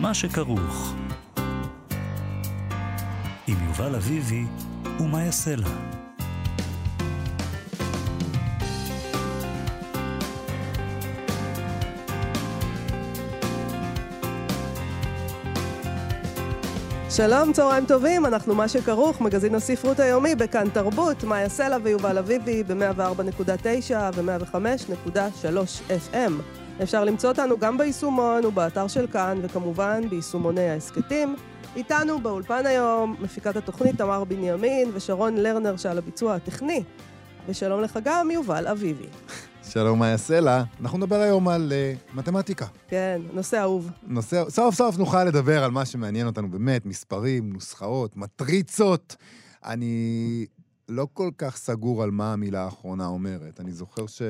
מה שכרוך. עם יובל אביבי ומה יעשה לה. שלום, צהריים טובים, אנחנו מה שכרוך, מגזין הספרות היומי בכאן תרבות, מאיה סלע ויובל אביבי ב-104.9 ו-105.3 FM. אפשר למצוא אותנו גם ביישומון ובאתר של כאן, וכמובן ביישומוני ההסכתים. איתנו באולפן היום מפיקת התוכנית תמר בנימין ושרון לרנר שעל הביצוע הטכני. ושלום לך גם, יובל אביבי. שלום, מאיה סלע. אנחנו נדבר היום על uh, מתמטיקה. כן, נושא אהוב. נושא, סוף סוף נוכל לדבר על מה שמעניין אותנו באמת, מספרים, נוסחאות, מטריצות. אני לא כל כך סגור על מה המילה האחרונה אומרת. אני זוכר ש...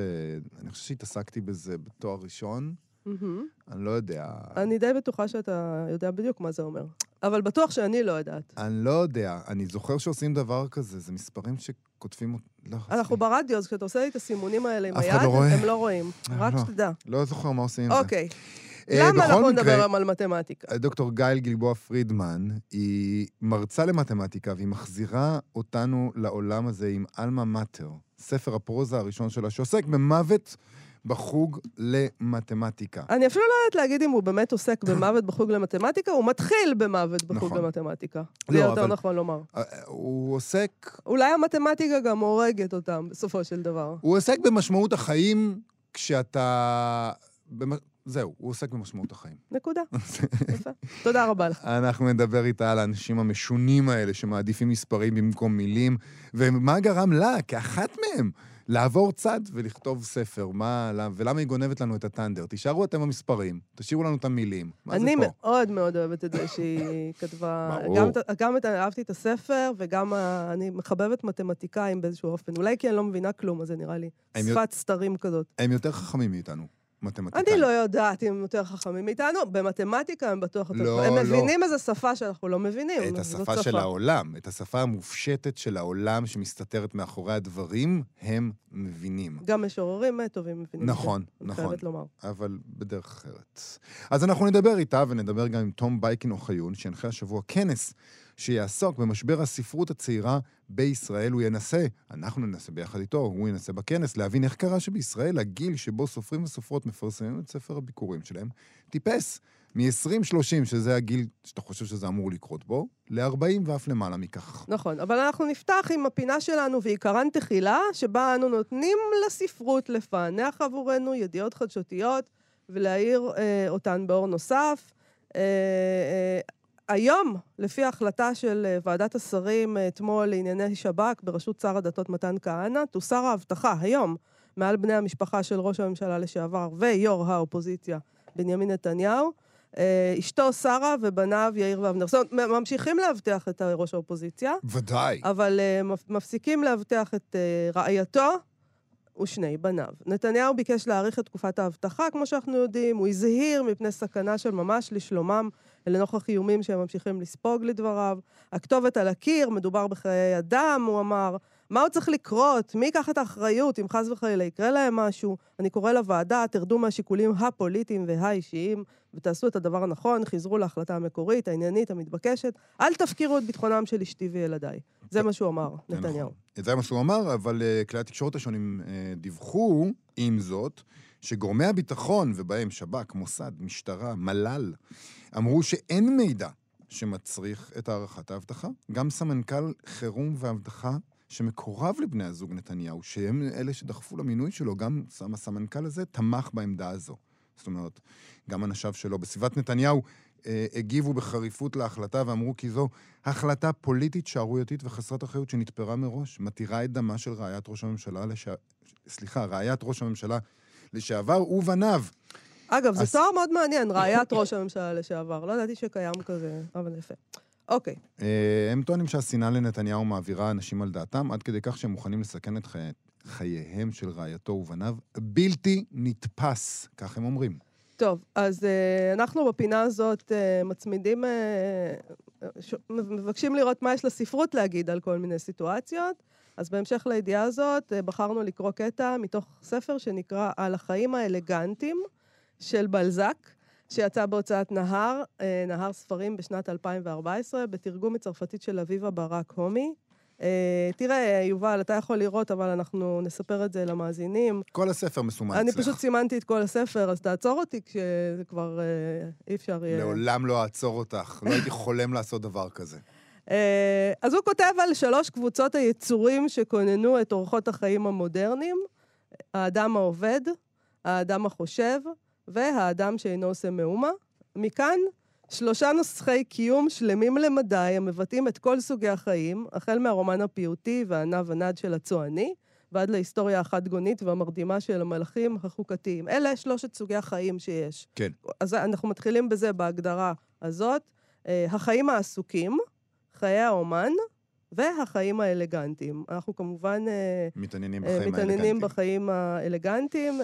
אני חושב שהתעסקתי בזה בתואר ראשון. Mm-hmm. אני לא יודע. אני די בטוחה שאתה יודע בדיוק מה זה אומר. אבל בטוח שאני לא יודעת. אני לא יודע. אני זוכר שעושים דבר כזה, זה מספרים שכותבים... לא, אנחנו ברדיו, אז כשאתה עושה לי את הסימונים האלה עם היד, לא הם לא רואים. אה, רק לא. שתדע. לא זוכר מה עושים עם זה. אוקיי. אה, למה אנחנו נדבר היום על מתמטיקה? דוקטור גייל גלבוע פרידמן היא מרצה למתמטיקה והיא מחזירה אותנו לעולם הזה עם עלמה מאטר, ספר הפרוזה הראשון שלה, שעוסק במוות בחוג למתמטיקה. אני אפילו לא יודעת להגיד אם הוא באמת עוסק במוות בחוג למתמטיקה, הוא מתחיל במוות בחוג נכון. למתמטיקה. לא, זה יותר אבל... נכון לומר. אה, הוא עוסק... אולי המתמטיקה גם הורגת אותם, בסופו של דבר. הוא עוסק במשמעות החיים כשאתה... זהו, הוא עוסק במשמעות החיים. נקודה. תודה רבה לך. אנחנו נדבר איתה על האנשים המשונים האלה שמעדיפים מספרים במקום מילים, ומה גרם לה, כאחת מהם, לעבור צד ולכתוב ספר. מה, ולמה היא גונבת לנו את הטנדר? תישארו אתם המספרים, תשאירו לנו את המילים. מה זה פה? אני מאוד מאוד אוהבת את זה שהיא כתבה... ברור. גם, גם את, אהבתי את הספר, וגם אני מחבבת מתמטיקאים באיזשהו אופן. אולי כי אני לא מבינה כלום, אז זה נראה לי שפת סתרים כזאת. הם יותר חכמים מאיתנו. מתמטיקאים. אני לא יודעת אם הם יותר חכמים מאיתנו, במתמטיקה הם בטוח יותר... לא, הם לא. מבינים איזו שפה שאנחנו לא מבינים. את השפה של שפה. העולם, את השפה המופשטת של העולם שמסתתרת מאחורי הדברים, הם מבינים. גם משוררים טובים מבינים נכון, זה. נכון, נכון. אני חייבת לומר. אבל בדרך אחרת. אז אנחנו נדבר איתה, ונדבר גם עם תום בייקין אוחיון, שינחה השבוע כנס. שיעסוק במשבר הספרות הצעירה בישראל. הוא ינסה, אנחנו ננסה ביחד איתו, הוא ינסה בכנס, להבין איך קרה שבישראל הגיל שבו סופרים וסופרות מפרסמים את ספר הביקורים שלהם טיפס. מ-20-30, שזה הגיל שאתה חושב שזה אמור לקרות בו, ל-40 ואף למעלה מכך. נכון, אבל אנחנו נפתח עם הפינה שלנו ועיקרן תחילה, שבה אנו נותנים לספרות לפענח עבורנו ידיעות חדשותיות ולהאיר אה, אותן באור נוסף. אה, אה, היום, לפי ההחלטה של אה, ועדת השרים אה, אתמול לענייני שב"כ בראשות שר הדתות מתן כהנא, תוסר האבטחה היום מעל בני המשפחה של ראש הממשלה לשעבר ויו"ר האופוזיציה בנימין נתניהו. אה, אשתו שרה ובניו יאיר ואבנר. זאת אומרת, ממשיכים לאבטח את ראש האופוזיציה. ודאי. אבל מפסיקים לאבטח את רעייתו ושני בניו. נתניהו ביקש להאריך את תקופת האבטחה, כמו שאנחנו יודעים, הוא הזהיר מפני סכנה של ממש לשלומם לנוכח איומים שהם ממשיכים לספוג לדבריו. הכתובת על הקיר, מדובר בחיי אדם, הוא אמר. מה עוד צריך לקרות? מי ייקח את האחריות אם חס וחלילה יקרה להם משהו? אני קורא לוועדה, תרדו מהשיקולים הפוליטיים והאישיים ותעשו את הדבר הנכון, חזרו להחלטה המקורית, העניינית, המתבקשת. אל תפקירו את ביטחונם של אשתי וילדיי. זה מה שהוא אמר, נתניהו. נכון. זה מה שהוא אמר, אבל uh, כלי התקשורת השונים uh, דיווחו, עם זאת, שגורמי הביטחון, ובהם שב"כ, מוסד, משטרה, מל"ל, אמרו שאין מידע שמצריך את הארכת האבטחה. גם סמנכ"ל חירום ואבטחה שמקורב לבני הזוג נתניהו, שהם אלה שדחפו למינוי שלו, גם הסמנכ"ל הזה תמך בעמדה הזו. זאת אומרת, גם אנשיו שלו בסביבת נתניהו אה, הגיבו בחריפות להחלטה ואמרו כי זו החלטה פוליטית שערורייתית וחסרת אחריות שנתפרה מראש, מתירה את דמה של רעיית ראש הממשלה, לש... סליחה, רעיית ראש הממשלה לשעבר ובניו. אגב, זה תואר מאוד מעניין, רעיית ראש הממשלה לשעבר. לא ידעתי שקיים כזה, אבל יפה. אוקיי. אה, הם טוענים שהשנאה לנתניהו מעבירה אנשים על דעתם, עד כדי כך שהם מוכנים לסכן את חיי... חייהם של רעייתו ובניו. בלתי נתפס, כך הם אומרים. טוב, אז uh, אנחנו בפינה הזאת uh, מצמידים, uh, ש... מבקשים לראות מה יש לספרות להגיד על כל מיני סיטואציות. אז בהמשך לידיעה הזאת, uh, בחרנו לקרוא קטע מתוך ספר שנקרא "על החיים האלגנטיים" של בלזק. שיצא בהוצאת נהר, אה, נהר ספרים בשנת 2014, בתרגום מצרפתית של אביבה ברק הומי. אה, תראה, יובל, אתה יכול לראות, אבל אנחנו נספר את זה למאזינים. כל הספר מסומן אני אצלך. פשוט סימנתי את כל הספר, אז תעצור אותי כשזה כבר אה, אי אפשר יהיה... לעולם לא אעצור אותך. לא הייתי חולם לעשות דבר כזה. אז הוא כותב על שלוש קבוצות היצורים שכוננו את אורחות החיים המודרניים, האדם העובד, האדם החושב והאדם שאינו עושה מאומה. מכאן, שלושה נוסחי קיום שלמים למדי המבטאים את כל סוגי החיים, החל מהרומן הפיוטי והענב הנד של הצועני, ועד להיסטוריה החד-גונית והמרדימה של המלאכים החוקתיים. אלה שלושת סוגי החיים שיש. כן. אז אנחנו מתחילים בזה בהגדרה הזאת. אה, החיים העסוקים, חיי האומן והחיים האלגנטיים. אנחנו כמובן אה, מתעניינים אה, בחיים מתעניינים האלגנטיים. בחיים האלגנטיים,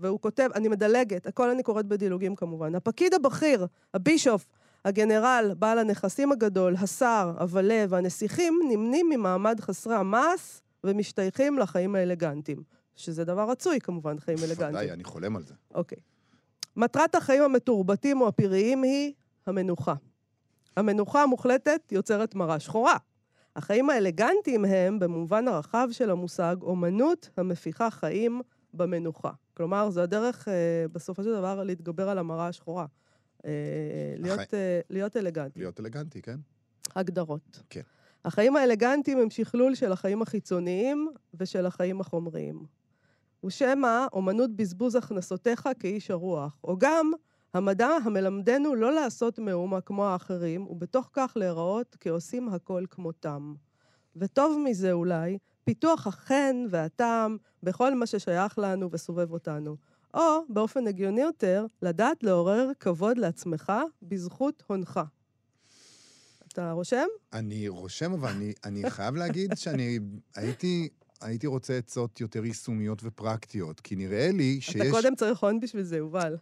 והוא כותב, אני מדלגת, הכל אני קוראת בדילוגים כמובן. הפקיד הבכיר, הבישוף, הגנרל, בעל הנכסים הגדול, השר, הוולה והנסיכים נמנים ממעמד חסרי המעש ומשתייכים לחיים האלגנטיים. שזה דבר רצוי כמובן, חיים אלגנטיים. ודאי, אני חולם על זה. אוקיי. מטרת החיים המתורבתים או הפראיים היא המנוחה. המנוחה המוחלטת יוצרת מראה שחורה. החיים האלגנטיים הם, במובן הרחב של המושג, אומנות המפיחה חיים במנוחה. כלומר, זו הדרך, אה, בסופו של דבר, להתגבר על המראה השחורה. אה, להיות, אה, להיות אלגנטי. להיות אלגנטי, כן? הגדרות. כן. החיים האלגנטיים הם שכלול של החיים החיצוניים ושל החיים החומריים. ושמא אומנות בזבוז הכנסותיך כאיש הרוח, או גם המדע המלמדנו לא לעשות מאומה כמו האחרים, ובתוך כך להיראות כעושים הכל כמותם. וטוב מזה אולי, פיתוח החן והטעם בכל מה ששייך לנו וסובב אותנו. או, באופן הגיוני יותר, לדעת לעורר כבוד לעצמך בזכות הונך. אתה רושם? אני רושם, אבל אני, אני חייב להגיד שאני הייתי, הייתי רוצה עצות יותר יישומיות ופרקטיות, כי נראה לי שיש... אתה קודם צריך הון בשביל זה, יובל.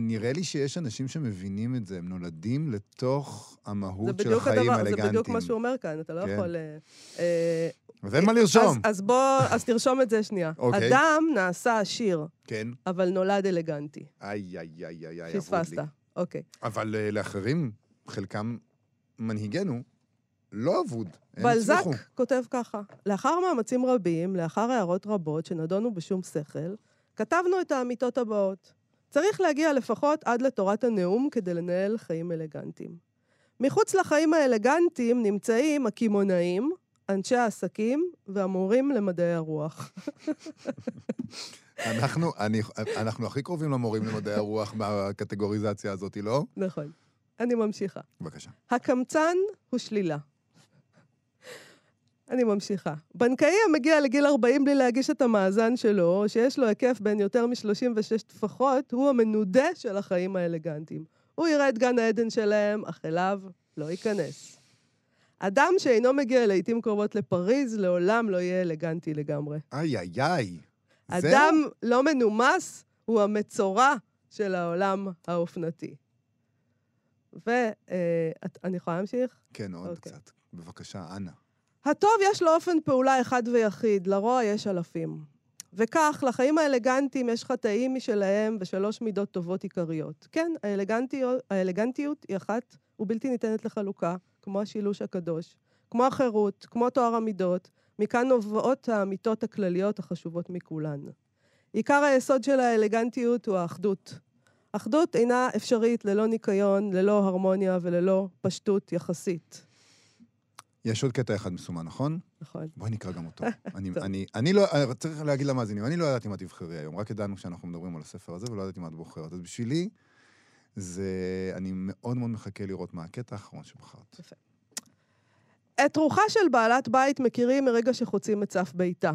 נראה לי שיש אנשים שמבינים את זה, הם נולדים לתוך המהות של החיים הדבר, זה האלגנטיים. בדיוק מה שהוא אומר כאן, אתה לא כן. יכול... אה, אה, אז אין מה לרשום. אז, אז בוא, אז תרשום את זה שנייה. אוקיי. אדם נעשה עשיר, כן. אבל נולד אלגנטי. איי, איי, איי, איי, אבוד פספסת. לי. אוקיי. אבל אה, לאחרים, חלקם מנהיגינו, לא אבוד. בלזק הצליחו. כותב ככה: לאחר מאמצים רבים, לאחר הערות רבות שנדונו בשום שכל, כתבנו את האמיתות הבאות. צריך להגיע לפחות עד לתורת הנאום כדי לנהל חיים אלגנטיים. מחוץ לחיים האלגנטיים נמצאים הקמעונאים, אנשי העסקים והמורים למדעי הרוח. אנחנו, אני, אנחנו הכי קרובים למורים למדעי הרוח בקטגוריזציה הזאת, לא? נכון. אני ממשיכה. בבקשה. הקמצן הוא שלילה. אני ממשיכה. בנקאי המגיע לגיל 40 בלי להגיש את המאזן שלו, שיש לו היקף בין יותר מ-36 טפחות, הוא המנודה של החיים האלגנטיים. הוא יראה את גן העדן שלהם, אך אליו לא ייכנס. אדם שאינו מגיע לעיתים קרובות לפריז, לעולם לא יהיה אלגנטי לגמרי. איי, איי, איי. אדם לא מנומס הוא המצורע של העולם האופנתי. ואני יכולה להמשיך? כן, עוד אוקיי. קצת. בבקשה, אנא. הטוב יש לו אופן פעולה אחד ויחיד, לרוע יש אלפים. וכך, לחיים האלגנטיים יש חטאים משלהם ושלוש מידות טובות עיקריות. כן, האלגנטיות, האלגנטיות היא אחת ובלתי ניתנת לחלוקה, כמו השילוש הקדוש, כמו החירות, כמו טוהר המידות, מכאן נובעות האמיתות הכלליות החשובות מכולן. עיקר היסוד של האלגנטיות הוא האחדות. אחדות אינה אפשרית ללא ניקיון, ללא הרמוניה וללא פשטות יחסית. יש עוד קטע אחד מסומן, נכון? נכון. בואי נקרא גם אותו. אני. אני, אני לא, אה, צריך להגיד למאזינים, אני לא ידעתי מה תבחרי היום, רק ידענו שאנחנו מדברים על הספר הזה, ולא ידעתי מה את בוחרת. אז בשבילי, זה... אני מאוד מאוד מחכה לראות מה הקטע האחרון שבחרת. את רוחה של בעלת בית מכירים מרגע שחוצים את סף ביתה.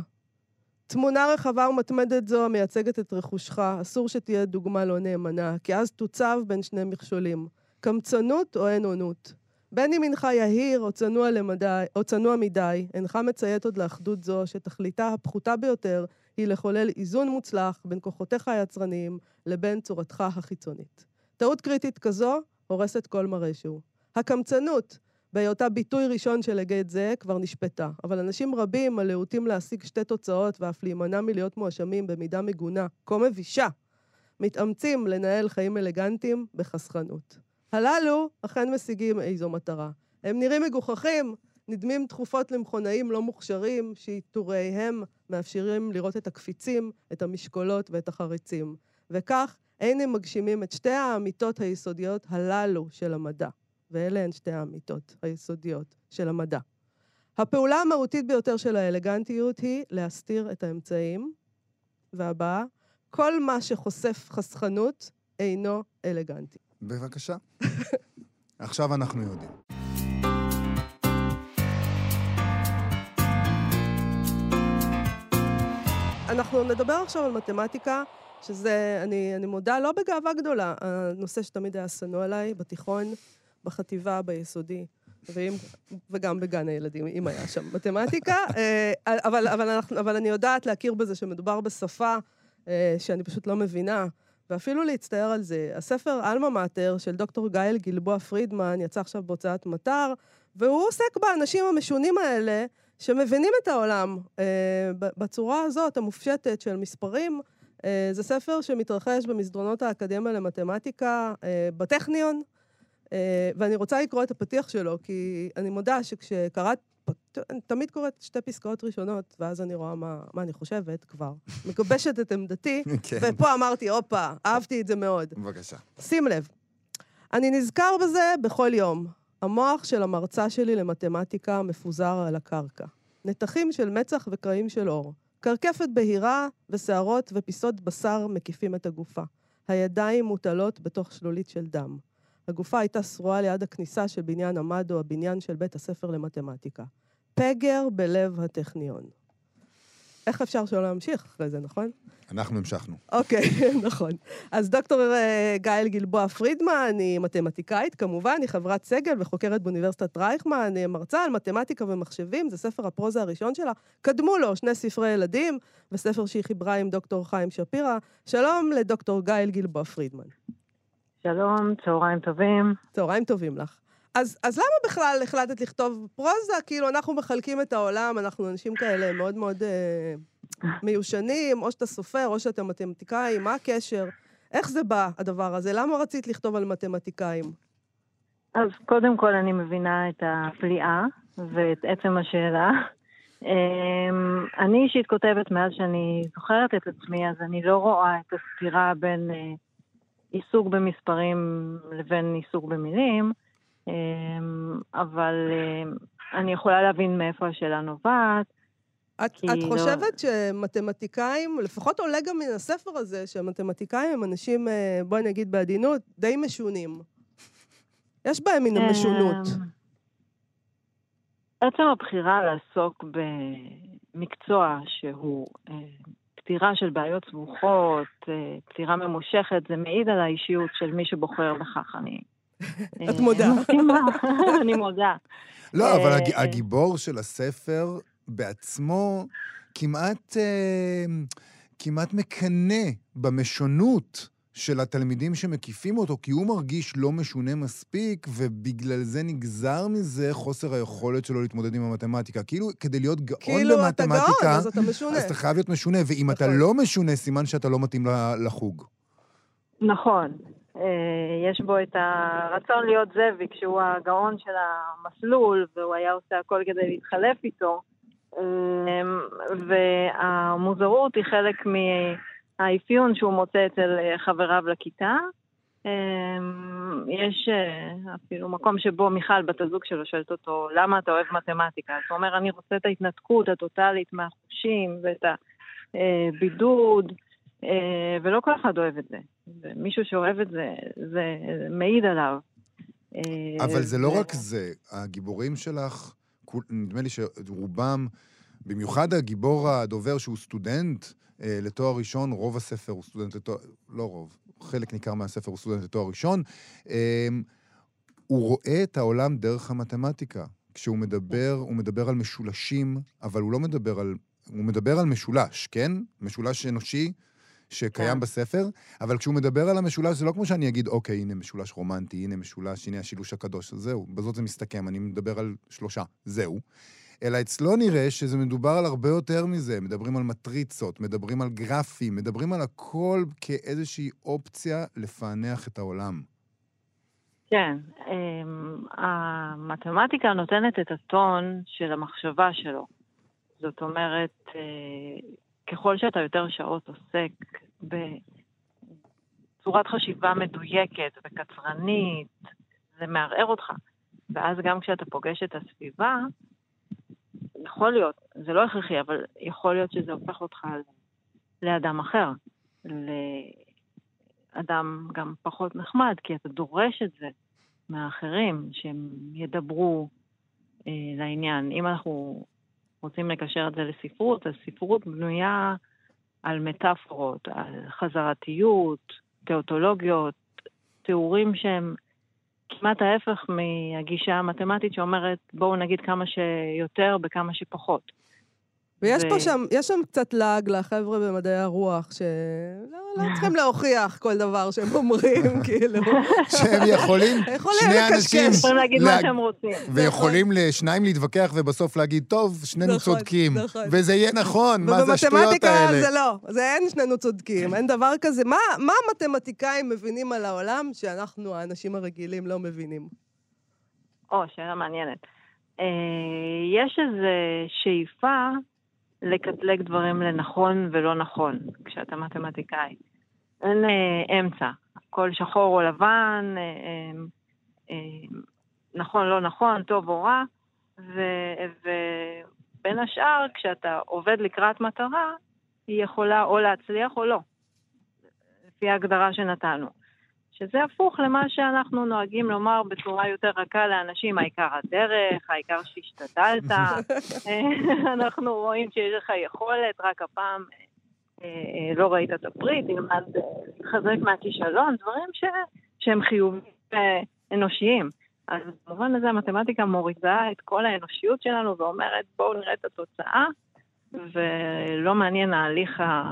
תמונה רחבה ומתמדת זו המייצגת את רכושך, אסור שתהיה דוגמה לא נאמנה, כי אז תוצב בין שני מכשולים, קמצנות או אין אונות. בין אם אינך יהיר או צנוע, למדי, או צנוע מדי, אינך מציית עוד לאחדות זו, שתכליתה הפחותה ביותר היא לחולל איזון מוצלח בין כוחותיך היצרניים לבין צורתך החיצונית. טעות קריטית כזו הורסת כל מראה שהוא. הקמצנות, בהיותה ביטוי ראשון של היגד זה, כבר נשפטה. אבל אנשים רבים הלהוטים להשיג שתי תוצאות ואף להימנע מלהיות מואשמים במידה מגונה, כה מבישה, מתאמצים לנהל חיים אלגנטיים בחסכנות. הללו אכן משיגים איזו מטרה. הם נראים מגוחכים, נדמים תכופות למכונאים לא מוכשרים, שעיטוריהם מאפשרים לראות את הקפיצים, את המשקולות ואת החריצים. וכך אין הם מגשימים את שתי האמיתות היסודיות הללו של המדע. ואלה הן שתי האמיתות היסודיות של המדע. הפעולה המהותית ביותר של האלגנטיות היא להסתיר את האמצעים. והבאה, כל מה שחושף חסכנות אינו אלגנטי. בבקשה. עכשיו אנחנו יודעים. אנחנו נדבר עכשיו על מתמטיקה, שזה, אני, אני מודה, לא בגאווה גדולה, הנושא שתמיד היה שנוא עליי, בתיכון, בחטיבה, ביסודי, ואם, וגם בגן הילדים, אם היה שם מתמטיקה, אה, אבל, אבל, אנחנו, אבל אני יודעת להכיר בזה שמדובר בשפה אה, שאני פשוט לא מבינה. ואפילו להצטער על זה. הספר עלמה מאטר של דוקטור גאל גלבוע פרידמן יצא עכשיו בהוצאת מטר, והוא עוסק באנשים המשונים האלה, שמבינים את העולם אה, בצורה הזאת, המופשטת של מספרים. אה, זה ספר שמתרחש במסדרונות האקדמיה למתמטיקה אה, בטכניון, אה, ואני רוצה לקרוא את הפתיח שלו, כי אני מודה שכשקראת, אני תמיד קוראת שתי פסקאות ראשונות, ואז אני רואה מה, מה אני חושבת כבר. מגבשת את עמדתי, כן. ופה אמרתי, הופה, אהבתי את זה מאוד. בבקשה. שים לב, אני נזכר בזה בכל יום. המוח של המרצה שלי למתמטיקה מפוזר על הקרקע. נתחים של מצח וקרעים של אור. קרקפת בהירה ושערות ופיסות בשר מקיפים את הגופה. הידיים מוטלות בתוך שלולית של דם. הגופה הייתה שרועה ליד הכניסה של בניין המדו, הבניין של בית הספר למתמטיקה. פגר בלב הטכניון. איך אפשר שלא להמשיך אחרי זה, נכון? אנחנו המשכנו. אוקיי, נכון. אז דוקטור אה, גאל גלבוע פרידמן היא מתמטיקאית, כמובן, היא חברת סגל וחוקרת באוניברסיטת רייכמן, היא מרצה על מתמטיקה ומחשבים, זה ספר הפרוזה הראשון שלה. קדמו לו שני ספרי ילדים, וספר שהיא חיברה עם דוקטור חיים שפירא. שלום לדוקטור גאל גלבוע פרידמן. שלום, צהריים טובים. צהריים טובים לך. אז, אז למה בכלל החלטת לכתוב פרוזה? כאילו, אנחנו מחלקים את העולם, אנחנו אנשים כאלה מאוד מאוד אה, מיושנים, או שאתה סופר, או שאתה מתמטיקאי, מה הקשר? איך זה בא, הדבר הזה? למה רצית לכתוב על מתמטיקאים? אז קודם כל אני מבינה את הפליאה ואת עצם השאלה. אמ, אני אישית כותבת מאז שאני זוכרת את עצמי, אז אני לא רואה את הסתירה בין אה, עיסוק במספרים לבין עיסוק במילים. אמ, אבל אמ, אני יכולה להבין מאיפה השאלה נובעת. את, את לא... חושבת שמתמטיקאים, לפחות עולה גם מן הספר הזה, שמתמטיקאים הם אנשים, אה, בואי נגיד בעדינות, די משונים. יש בהם מן המשונות. אמ, עצם הבחירה לעסוק במקצוע שהוא אה, פתירה של בעיות סבוכות, אה, פתירה ממושכת, זה מעיד על האישיות של מי שבוחר בכך. אני את מודה. אני מודה. לא, אבל אה, הגיבור של הספר בעצמו כמעט, אה, כמעט מקנא במשונות של התלמידים שמקיפים אותו, כי הוא מרגיש לא משונה מספיק, ובגלל זה נגזר מזה חוסר היכולת שלו להתמודד עם המתמטיקה. כאילו, כדי להיות גאון כאילו במתמטיקה... כאילו, אתה גאון, אז אתה משונה. אז אתה חייב להיות משונה, ואם אתה נכון. לא משונה, סימן שאתה לא מתאים לחוג. נכון. אה, יש בו את הרצון להיות זאביק, שהוא הגאון של המסלול, והוא היה עושה הכל כדי להתחלף איתו. אה, והמוזרות היא חלק מהאפיון שהוא מוצא אצל חבריו לכיתה. אה, יש אפילו מקום שבו מיכל, בת הזוג שלו, שואלת אותו, למה אתה אוהב מתמטיקה? אז הוא אומר, אני רוצה את ההתנתקות הטוטלית מהחושים ואת הבידוד. אה, ולא כל אחד אוהב את זה. ומישהו שאוהב את זה, זה מעיד עליו. אה, אבל זה לא רק זה, הגיבורים שלך, נדמה לי שרובם, במיוחד הגיבור הדובר שהוא סטודנט אה, לתואר ראשון, רוב הספר הוא סטודנט לתואר, לא רוב, חלק ניכר מהספר הוא סטודנט לתואר ראשון, הוא רואה את העולם דרך המתמטיקה. כשהוא מדבר, הוא מדבר על משולשים, אבל הוא לא מדבר על... הוא מדבר על משולש, כן? משולש אנושי שקיים כן. בספר, אבל כשהוא מדבר על המשולש, זה לא כמו שאני אגיד, אוקיי, הנה משולש רומנטי, הנה משולש, הנה השילוש הקדוש, זהו, בזאת זה מסתכם, אני מדבר על שלושה, זהו. אלא אצלו נראה שזה מדובר על הרבה יותר מזה. מדברים על מטריצות, מדברים על גרפים, מדברים על הכל כאיזושהי אופציה לפענח את העולם. כן, אמ, המתמטיקה נותנת את הטון של המחשבה שלו. זאת אומרת, אה, ככל שאתה יותר שעות עוסק בצורת חשיבה מדויקת וקצרנית, זה מערער אותך. ואז גם כשאתה פוגש את הסביבה, יכול להיות, זה לא הכרחי, אבל יכול להיות שזה הופך אותך לאדם אחר, לאדם גם פחות נחמד, כי אתה דורש את זה מהאחרים, שהם ידברו אה, לעניין. אם אנחנו רוצים לקשר את זה לספרות, אז ספרות בנויה על מטאפורות, על חזרתיות, תיאוטולוגיות, תיאורים שהם כמעט ההפך מהגישה המתמטית שאומרת בואו נגיד כמה שיותר בכמה שפחות. ויש ו... פה שם, יש שם קצת לעג לחבר'ה במדעי הרוח, שלא לא צריכים להוכיח כל דבר שהם אומרים, כאילו. שהם יכולים, שני אנשים... יכולים להגיד מה שהם רוצים. ויכולים לשניים להתווכח ובסוף להגיד, טוב, שנינו נכון, צודקים. נכון. וזה יהיה נכון, מה זה השטויות האלה? ובמתמטיקה זה לא, זה אין שנינו צודקים, אין דבר כזה. מה המתמטיקאים מבינים על העולם שאנחנו, האנשים הרגילים, לא מבינים? או, שאלה מעניינת. אה, יש איזו שאיפה לקטלג דברים לנכון ולא נכון, כשאתה מתמטיקאי. אין אה, אמצע. הכל שחור או לבן, אה, אה, אה, נכון, לא נכון, טוב או רע, ובין השאר, כשאתה עובד לקראת מטרה, היא יכולה או להצליח או לא, לפי ההגדרה שנתנו. שזה הפוך למה שאנחנו נוהגים לומר בצורה יותר רכה לאנשים, העיקר הדרך, העיקר שהשתדלת. אנחנו רואים שיש לך יכולת, רק הפעם אה, אה, לא ראית את הפריט, תלמד לחזק מהכישלון, דברים ש... שהם חיובים אנושיים. אז במובן הזה המתמטיקה מורידה את כל האנושיות שלנו ואומרת, בואו נראה את התוצאה, ולא מעניין ההליך ה...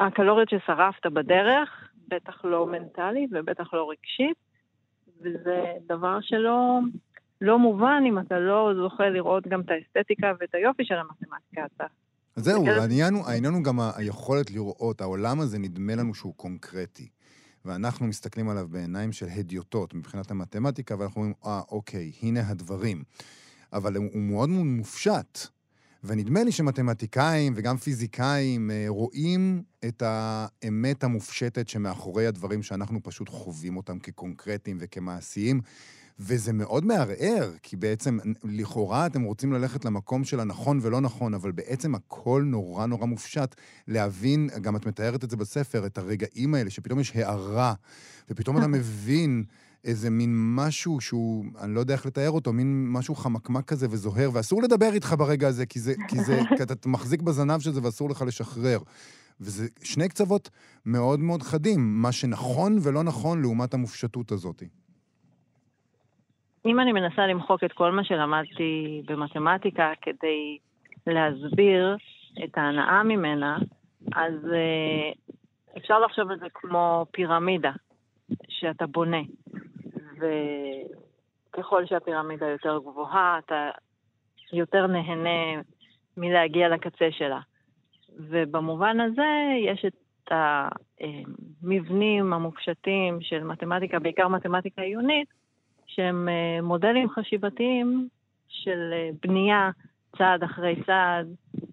הקלוריות ששרפת בדרך, בטח לא מנטלית ובטח לא רגשית, וזה דבר שלא לא מובן אם אתה לא זוכה לראות גם את האסתטיקה ואת היופי של המתמטיקה. אתה... זהו, העניין הוא, העניין הוא גם היכולת לראות, העולם הזה נדמה לנו שהוא קונקרטי. ואנחנו מסתכלים עליו בעיניים של הדיוטות מבחינת המתמטיקה, ואנחנו אומרים, אה, אוקיי, הנה הדברים. אבל הוא מאוד מופשט. ונדמה לי שמתמטיקאים וגם פיזיקאים אה, רואים את האמת המופשטת שמאחורי הדברים שאנחנו פשוט חווים אותם כקונקרטיים וכמעשיים. וזה מאוד מערער, כי בעצם, לכאורה אתם רוצים ללכת למקום של הנכון ולא נכון, אבל בעצם הכל נורא נורא מופשט. להבין, גם את מתארת את זה בספר, את הרגעים האלה, שפתאום יש הערה, ופתאום אתה מבין איזה מין משהו שהוא, אני לא יודע איך לתאר אותו, מין משהו חמקמק כזה וזוהר, ואסור לדבר איתך ברגע הזה, כי, זה, כי, זה, כי אתה מחזיק בזנב של זה ואסור לך לשחרר. וזה שני קצוות מאוד מאוד חדים, מה שנכון ולא נכון לעומת המופשטות הזאת. אם אני מנסה למחוק את כל מה שלמדתי במתמטיקה כדי להסביר את ההנאה ממנה, אז uh, אפשר לחשוב על זה כמו פירמידה שאתה בונה. וככל שהפירמידה יותר גבוהה, אתה יותר נהנה מלהגיע לקצה שלה. ובמובן הזה יש את המבנים המופשטים של מתמטיקה, בעיקר מתמטיקה עיונית, שהם אה, מודלים חשיבתיים של אה, בנייה צעד אחרי צעד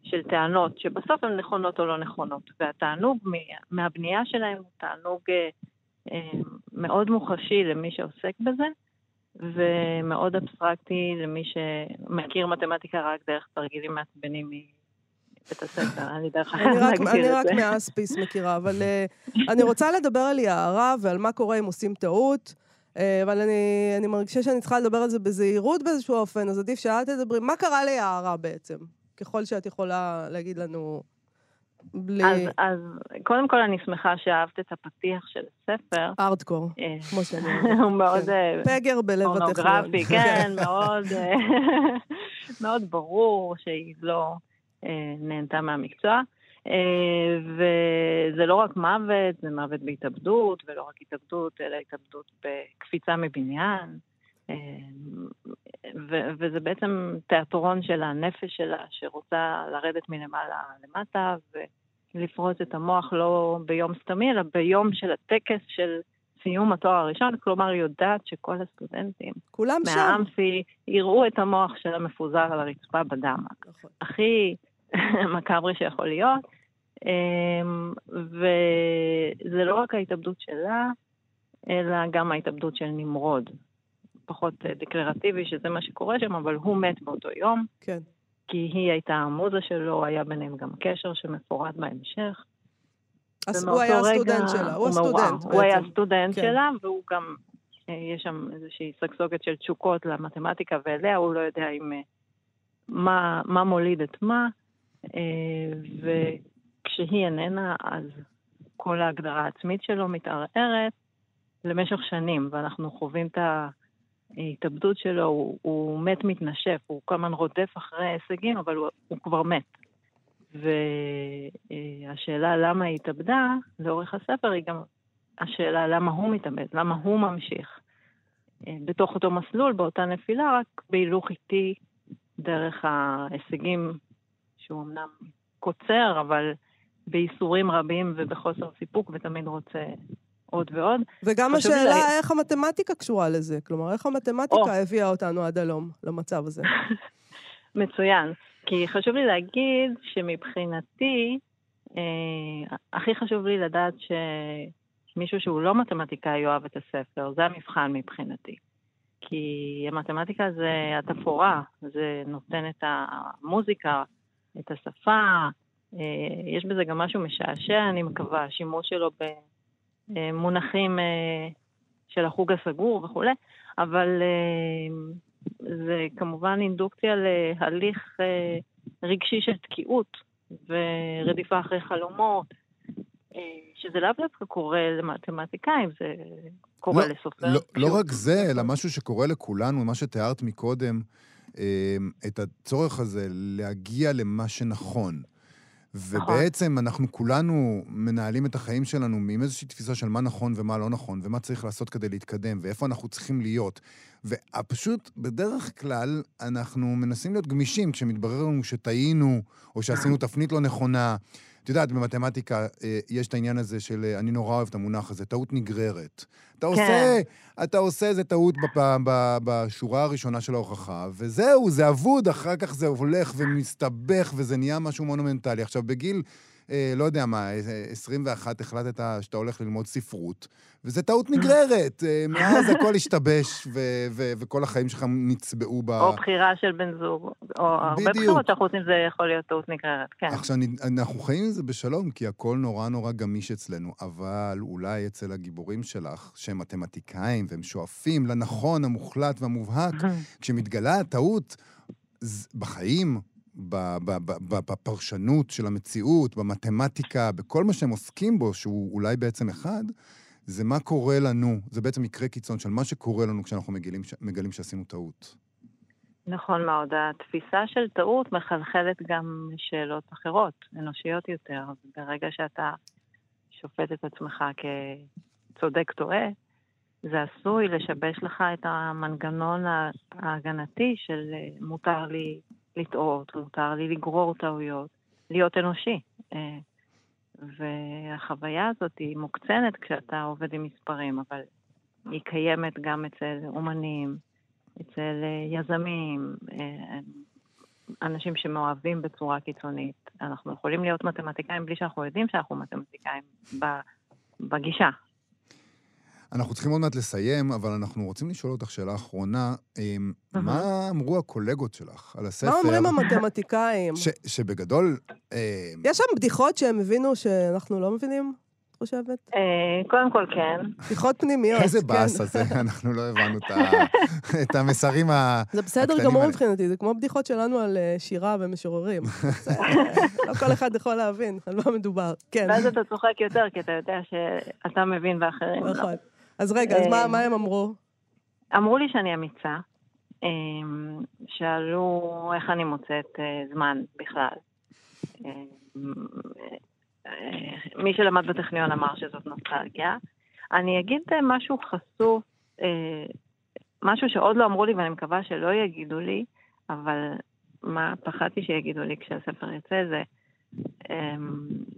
של טענות, שבסוף הן נכונות או לא נכונות. והתענוג מהבנייה שלהם הוא תענוג אה, מאוד מוחשי למי שעוסק בזה, ומאוד אבסטרקטי למי שמכיר מתמטיקה רק דרך תרגילים מעצבנים מבית הספר, אין לי דרך אחרת להגדיר את זה. אני רק מאספיס מכירה, אבל אני רוצה לדבר על יערה ועל מה קורה אם עושים טעות. אה, אבל אני, אני מרגישה שאני צריכה לדבר על זה בזהירות באיזשהו אופן, אז עדיף שאת תדברי. מה קרה ליערה בעצם? ככל שאת יכולה להגיד לנו בלי... אז, אז קודם כל אני שמחה שאהבת את הפתיח של הספר. ארדקור, אה, כמו שאני אומרת. הוא מאוד... כן. אה, פגר בלב הטכניון. פורנוגרפי, כן, מאוד, מאוד ברור שהיא לא נהנתה מהמקצוע. אה, וזה לא רק מוות, זה מוות בהתאבדות, ולא רק התאבדות, אלא התאבדות בקפיצה מבניין. ו- וזה בעצם תיאטרון של הנפש שלה, שרוצה לרדת מלמעלה למטה ולפרוץ את המוח לא ביום סתמי, אלא ביום של הטקס של סיום התואר הראשון, כלומר היא יודעת שכל הסטודנטים כולם שם. מהאמפי יראו את המוח שלה מפוזר על הרצפה בדם. נכון. הכי מקאברי שיכול להיות. אמ, וזה לא רק ההתאבדות שלה, אלא גם ההתאבדות של נמרוד. פחות אה, דקלרטיבי שזה מה שקורה שם, אבל הוא מת באותו יום, כן. כי היא הייתה המוזה שלו, היה ביניהם גם קשר שמפורט בהמשך. אז הוא היה הסטודנט שלה, הוא. הסטודנט הוא היה בעצם. הסטודנט כן. שלה, והוא גם, אה, יש שם איזושהי סגסוגת של תשוקות למתמטיקה ואליה, הוא לא יודע אם, אה, מה, מה מוליד את מה, וכשהיא איננה, אז כל ההגדרה העצמית שלו מתערערת למשך שנים, ואנחנו חווים את ההתאבדות שלו, הוא, הוא מת מתנשף, הוא כל הזמן רודף אחרי הישגים, אבל הוא, הוא כבר מת. והשאלה למה היא התאבדה, לאורך הספר, היא גם השאלה למה הוא מתאבד, למה הוא ממשיך. אה, בתוך אותו מסלול, באותה נפילה, רק בהילוך איטי דרך ההישגים, שהוא אמנם קוצר, אבל בייסורים רבים ובחוסר סיפוק, ותמיד רוצה עוד ועוד. וגם השאלה להגיד- איך המתמטיקה קשורה לזה. כלומר, איך המתמטיקה או. הביאה אותנו עד הלום, למצב הזה. מצוין. כי חשוב לי להגיד שמבחינתי, אה, הכי חשוב לי לדעת שמישהו שהוא לא מתמטיקאי יאהב את הספר, זה המבחן מבחינתי. כי המתמטיקה זה התפאורה, זה נותן את המוזיקה, את השפה, אה, יש בזה גם משהו משעשע, אני מקווה, השימוש שלו במונחים אה, של החוג הסגור וכולי, אבל אה, זה כמובן אינדוקציה להליך אה, רגשי של תקיעות ורדיפה אחרי חלומות, אה, שזה לאו דווקא קורה למתמטיקאים, זה קורה לא, לסופר. לא, לא רק זה, אלא משהו שקורה לכולנו, מה שתיארת מקודם, אה, את הצורך הזה להגיע למה שנכון. ובעצם אנחנו כולנו מנהלים את החיים שלנו עם איזושהי תפיסה של מה נכון ומה לא נכון, ומה צריך לעשות כדי להתקדם, ואיפה אנחנו צריכים להיות. ופשוט, בדרך כלל, אנחנו מנסים להיות גמישים כשמתברר לנו שטעינו, או שעשינו תפנית לא נכונה. את יודעת, במתמטיקה אה, יש את העניין הזה של, אה, אני נורא אוהב את המונח הזה, טעות נגררת. אתה עושה, אתה עושה איזה טעות בפ- בשורה הראשונה של ההוכחה, וזהו, זה אבוד, אחר כך זה הולך ומסתבך, וזה נהיה משהו מונומנטלי. עכשיו, בגיל, לא יודע מה, אה, 21 החלטת שאתה הולך ללמוד ספרות, וזה טעות נגררת. אה, מאז הכל השתבש, ו- ו- וכל החיים שלך נצבעו ב... או בחירה של בן זוג, או הרבה בדיוק. בחירות שאנחנו עושים, זה יכול להיות טעות נגררת, כן. עכשיו, אנחנו חיים עם זה בשלום, כי הכל נורא נורא גמיש אצלנו, אבל אולי אצל הגיבורים שלך, שהם מתמטיקאים והם שואפים לנכון המוחלט והמובהק, כשמתגלה הטעות בחיים, בפרשנות של המציאות, במתמטיקה, בכל מה שהם עוסקים בו, שהוא אולי בעצם אחד, זה מה קורה לנו. זה בעצם מקרה קיצון של מה שקורה לנו כשאנחנו מגלים, מגלים שעשינו טעות. נכון מאוד. התפיסה של טעות מחלחלת גם לשאלות אחרות, אנושיות יותר. ברגע שאתה שופט את עצמך כצודק טועה, זה עשוי לשבש לך את המנגנון ההגנתי של אה, מותר לי לטעות, מותר לי לגרור טעויות, להיות אנושי. אה, והחוויה הזאת היא מוקצנת כשאתה עובד עם מספרים, אבל היא קיימת גם אצל אומנים, אצל אה, יזמים, אה, אנשים שמאוהבים בצורה קיצונית. אנחנו יכולים להיות מתמטיקאים בלי שאנחנו יודעים שאנחנו מתמטיקאים בגישה. אנחנו צריכים עוד מעט לסיים, אבל אנחנו רוצים לשאול אותך שאלה אחרונה. אמ. מה אמרו הקולגות שלך על הספר? מה אומרים המתמטיקאים? ש, שבגדול... אמ, יש שם בדיחות שהם הבינו שאנחנו לא מבינים, את חושבת? אה, קודם כל כן, בדיחות פנימיות. איזה כן. באסה זה, אנחנו לא הבנו את, המסרים ה... זה בסדר הקטנים גמור. מבחינתי, זה כמו בדיחות שלנו על אה, שירה ומשוררים. לא כל אחד יכול להבין על מה מדובר. כן, ואז אתה צוחק יותר, כי אתה יודע שאתה מבין ואחרים לא. אז רגע, אז מה- אה, מה הם אמרו? אמרו לי שאני אמיצה, אמ, שאלו איך אני מוצאת אה, זמן בכלל. אה, מי שלמד בטכניון אמר שזאת נוסטלגיה. אני אגיד אה, משהו חשוף, אה, משהו שעוד לא אמרו לי ואני מקווה שלא יגידו לי, אבל מה פחדתי שיגידו לי כשהספר יצא זה,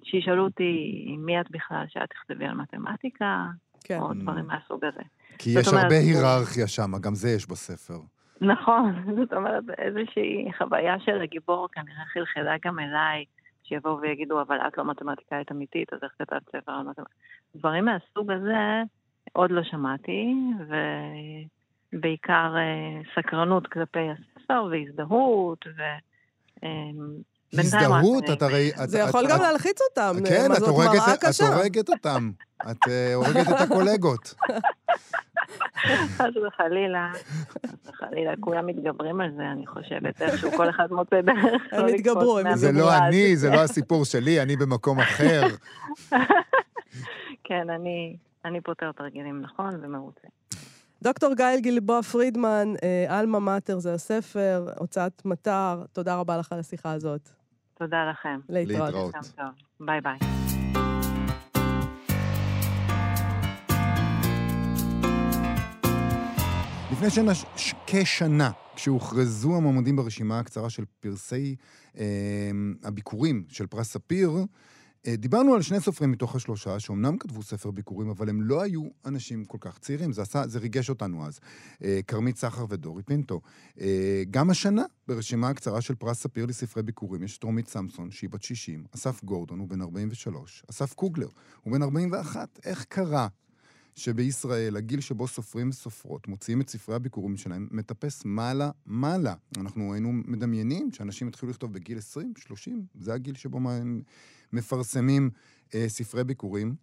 שישאלו אותי מי את בכלל שאת תכתבי על מתמטיקה, כן. או דברים מהסוג הזה. כי יש אומרת, הרבה היררכיה שם, גם זה יש בספר. נכון, זאת אומרת, איזושהי חוויה של הגיבור כנראה חלחלה גם אליי, שיבואו ויגידו, אבל את לא מתמטיקאית אמיתית, אז איך כתבת ספר על מתמטיקה? דברים מהסוג הזה עוד לא שמעתי, ובעיקר אה, סקרנות כלפי הספר והזדהות, ו... אה, הזדהות, את הרי... את- זה יכול את- גם את- להלחיץ אותם. כן, מה, את הורגת את- אותם. את אה, הורגת את הקולגות. חס וחלילה, חס וחלילה, כולם מתגברים על זה, אני חושבת, איכשהו כל אחד מוצא דרך. הם לא התגברו, לקפוץ הם זה לא. אני, זה לא הסיפור שלי, אני במקום אחר. כן, אני, אני פותר תרגילים נכון ומרוצה. דוקטור גאל גלבוע פרידמן, אה, עלמה מאטר זה הספר, הוצאת מטר, תודה רבה לך על השיחה הזאת. תודה לכם. להתראות. ביי ביי. לפני שנה, ש- כשנה, כשהוכרזו המועמדים ברשימה הקצרה של פרסי אה, הביקורים של פרס ספיר, דיברנו על שני סופרים מתוך השלושה, שאומנם כתבו ספר ביקורים, אבל הם לא היו אנשים כל כך צעירים. זה, עשה, זה ריגש אותנו אז. אה, כרמית סחר ודורי פינטו. אה, גם השנה, ברשימה הקצרה של פרס ספיר לספרי ביקורים, יש את רומית סמסון, שהיא בת 60, אסף גורדון, הוא בן 43, אסף קוגלר, הוא בן 41. איך קרה שבישראל, הגיל שבו סופרים וסופרות מוציאים את ספרי הביקורים שלהם, מטפס מעלה-מעלה. אנחנו היינו מדמיינים שאנשים יתחילו לכתוב בגיל 20, 30, זה הגיל שבו הם מפרסמים אה, ספרי ביכורים.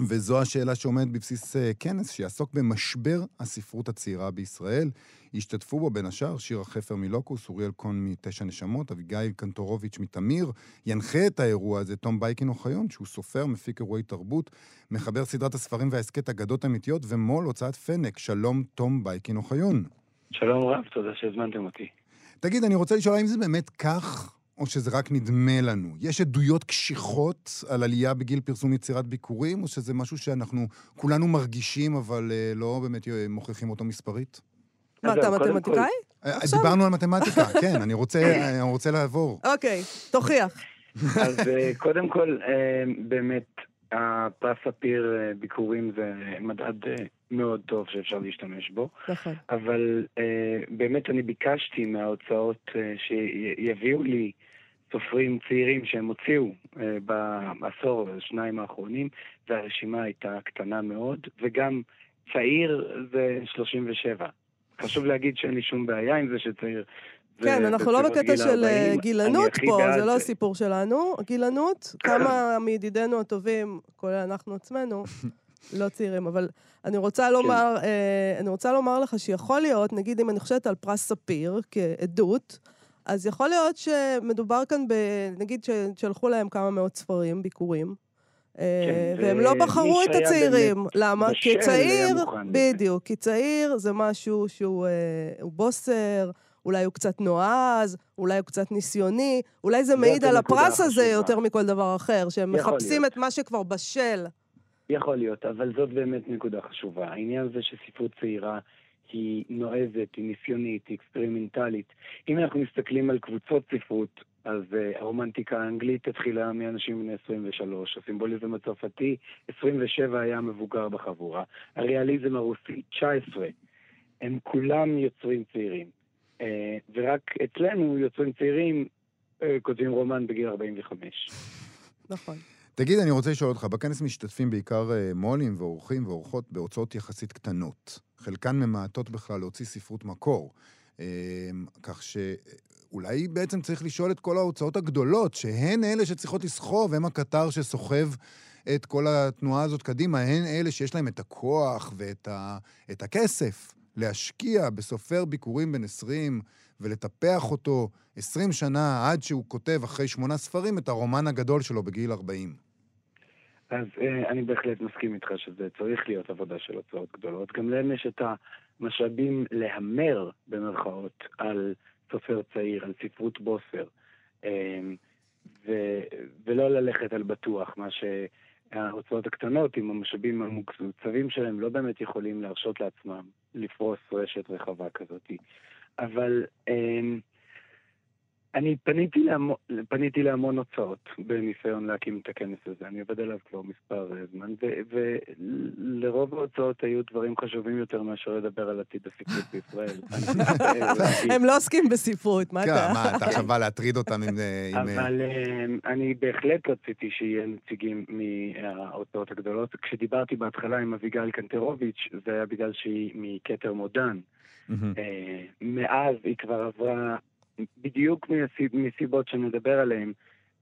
וזו השאלה שעומדת בבסיס אה, כנס שיעסוק במשבר הספרות הצעירה בישראל. השתתפו בו בין השאר שירה חפר מלוקוס, אוריאל קון מתשע נשמות, אביגיל קנטורוביץ' מתמיר. ינחה את האירוע הזה תום בייקין אוחיון, שהוא סופר, מפיק אירועי תרבות, מחבר סדרת הספרים וההסכת אגדות אמיתיות, ומו"ל הוצאת פנק. שלום, תום בייקין אוחיון. שלום רב, תודה שהזמנתם אותי. תגיד, אני רוצה לשאול האם זה באמת כך, או שזה רק נדמה לנו? יש עדויות קשיחות על עלייה בגיל פרסום יצירת ביקורים, או שזה משהו שאנחנו כולנו מרגישים, אבל אה, לא באמת אה, מוכיחים אותו מספרית? מה, אתה מתמטיקאי? אה, עכשיו? דיברנו על מתמטיקה, כן, אני רוצה, אה, אני רוצה לעבור. אוקיי, תוכיח. אז קודם כל, באמת, הפרס ספיר ביקורים זה מדד מאוד טוב שאפשר להשתמש בו, נכון. אבל באמת אני ביקשתי מההוצאות שיביאו לי סופרים צעירים שהם הוציאו אה, בעשור, השניים האחרונים, והרשימה הייתה קטנה מאוד, וגם צעיר זה 37. חשוב להגיד שאין לי שום בעיה עם זה שצעיר. כן, אנחנו לא בקטע של אה, 40. גילנות פה, זה לא הסיפור שלנו. גילנות, כמה מידידינו הטובים, כולל אנחנו עצמנו, לא צעירים, אבל אני רוצה לומר, אה, אני רוצה לומר לך שיכול להיות, נגיד אם אני חושבת על פרס ספיר כעדות, אז יכול להיות שמדובר כאן ב... נגיד ששלחו להם כמה מאות ספרים, ביקורים, אה, כן, והם לא ומי בחרו את הצעירים. למה? כי צעיר. בדיוק, כי צעיר זה משהו שהוא אה, בוסר, אולי הוא קצת נועז, אולי הוא קצת ניסיוני, אולי זה מעיד על הפרס הזה. יותר מכל דבר אחר, שהם מחפשים. את מה שכבר בשל. יכול להיות, אבל זאת באמת נקודה חשובה. העניין זה שספרות צעירה היא נועזת, היא ניסיונית, היא אקספרימנטלית. אם אנחנו מסתכלים על קבוצות ספרות, אז uh, הרומנטיקה האנגלית התחילה מאנשים בני 23, הסימבוליזם הצרפתי, 27 היה המבוגר בחבורה, הריאליזם הרוסי, 19. הם כולם יוצרים צעירים. Uh, ורק אצלנו יוצרים צעירים uh, כותבים רומן בגיל 45. נכון. תגיד, אני רוצה לשאול אותך, בכנס משתתפים בעיקר אה, מו"לים ואורחים ואורחות בהוצאות יחסית קטנות. חלקן ממעטות בכלל להוציא ספרות מקור. אה, כך שאולי בעצם צריך לשאול את כל ההוצאות הגדולות, שהן אלה שצריכות לסחוב, הם הקטר שסוחב את כל התנועה הזאת קדימה, הן אלה שיש להם את הכוח ואת ה, את הכסף להשקיע בסופר ביקורים בן 20 ולטפח אותו 20 שנה עד שהוא כותב אחרי שמונה ספרים את הרומן הגדול שלו בגיל 40. אז אה, אני בהחלט מסכים איתך שזה צריך להיות עבודה של הוצאות גדולות. גם להם יש את המשאבים להמר, במרכאות, על סופר צעיר, על ספרות בוסר, אה, ו- ולא ללכת על בטוח, מה ההוצאות הקטנות עם המשאבים המוקצבים שלהם לא באמת יכולים להרשות לעצמם לפרוס רשת רחבה כזאת. אבל אמ, אני פניתי, להמון, פניתי להמון הוצאות בניסיון להקים את הכנס הזה, אני עובד עליו כבר מספר אה, זמן, ולרוב ההוצאות היו דברים חשובים יותר מאשר לדבר על עתיד הספרות בישראל. הם לא עוסקים בספרות, מה כן, אתה? מה, אתה עכשיו בא להטריד אותם עם... אה, אה, אבל אני בהחלט רציתי שיהיה נציגים מההוצאות הגדולות. כשדיברתי בהתחלה עם אביגיל קנטרוביץ', זה היה בגלל שהיא מכתר מודן. מאז היא כבר עברה בדיוק מסיב, מסיבות שנדבר עליהן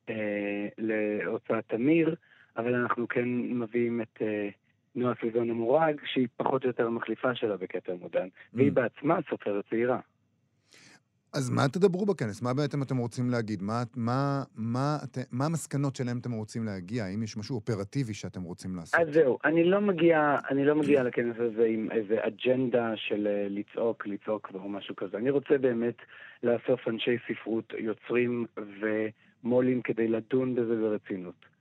אה, להוצאת תמיר, אבל אנחנו כן מביאים את אה, נועה סביזון המורג, שהיא פחות או יותר המחליפה שלה בכתר מודן, והיא בעצמה סופרת צעירה. אז מה תדברו בכנס? מה בעצם אתם רוצים להגיד? מה, מה, מה, את, מה המסקנות שלהם אתם רוצים להגיע? האם יש משהו אופרטיבי שאתם רוצים לעשות? אז זהו, אני לא מגיע, אני לא מגיע לכנס הזה עם איזה אג'נדה של אה, לצעוק, לצעוק או משהו כזה. אני רוצה באמת לאסוף אנשי ספרות, יוצרים ומו"לים כדי לדון בזה ברצינות.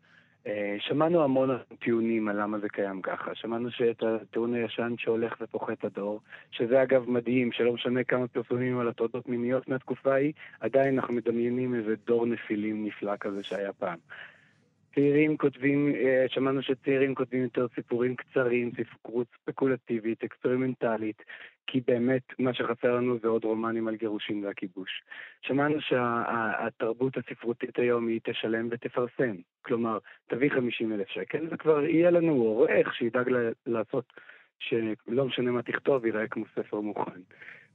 אה, שמענו המון טיעונים על למה זה קיים ככה. שמענו שאת הטיעון הישן שהולך ופוחת הדור, שזה אגב מדהים, שלא משנה כמה פרסומים על הטרדות מיניות מהתקופה ההיא, עדיין אנחנו מדמיינים איזה דור נפילים נפלא כזה שהיה פעם. צעירים כותבים, אה, שמענו שצעירים כותבים יותר סיפורים קצרים, ספרות ספקולטיבית, אקספרימנטלית, כי באמת מה שחסר לנו זה עוד רומנים על גירושים והכיבוש. שמענו שהתרבות הספרותית היום היא תשלם ותפרסם. כלומר, תביא 50 אלף שקל וכבר יהיה לנו עורך שידאג לעשות, שלא משנה מה תכתוב, ייראה כמו ספר מוכן.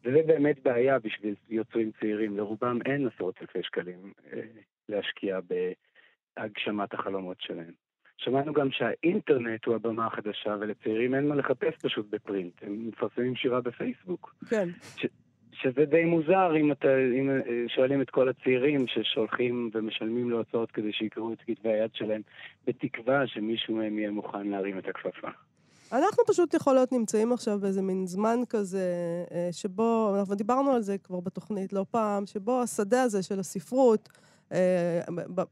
וזה באמת בעיה בשביל יוצרים צעירים, לרובם אין עשרות אלפי שקלים אה, להשקיע בהגשמת החלומות שלהם. שמענו גם שהאינטרנט הוא הבמה החדשה, ולצעירים אין מה לחפש פשוט בפרינט, הם מפרסמים שירה בפייסבוק. כן. שזה די מוזר אם, אתה, אם אה, שואלים את כל הצעירים ששולחים ומשלמים להוצאות כדי שיקראו את כתבי היד שלהם, בתקווה שמישהו מהם יהיה מוכן להרים את הכפפה. אנחנו פשוט יכול להיות נמצאים עכשיו באיזה מין זמן כזה, אה, שבו, אנחנו דיברנו על זה כבר בתוכנית לא פעם, שבו השדה הזה של הספרות,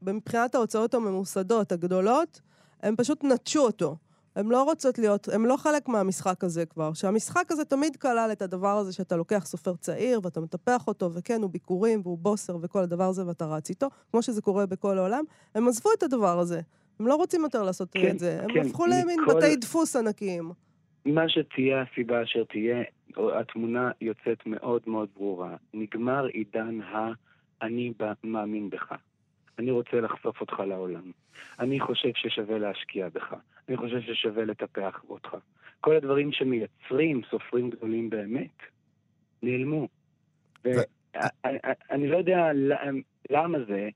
מבחינת ההוצאות הממוסדות הגדולות, הם פשוט נטשו אותו. הן לא רוצות להיות, הן לא חלק מהמשחק הזה כבר. שהמשחק הזה תמיד כלל את הדבר הזה שאתה לוקח סופר צעיר ואתה מטפח אותו, וכן, הוא ביקורים והוא בוסר וכל הדבר הזה ואתה רץ איתו, כמו שזה קורה בכל העולם. הם עזבו את הדבר הזה. הם לא רוצים יותר לעשות כן, את זה. הם כן, הפכו למין מכל- בתי דפוס ענקיים. מה שתהיה הסיבה אשר תהיה, התמונה יוצאת מאוד מאוד ברורה. נגמר עידן ה"אני ב- מאמין בך". אני רוצה לחשוף אותך לעולם. אני חושב ששווה להשקיע בך. אני חושב ששווה לטפח אותך. כל הדברים שמייצרים סופרים גדולים באמת, נעלמו. ואני לא יודע למה זה,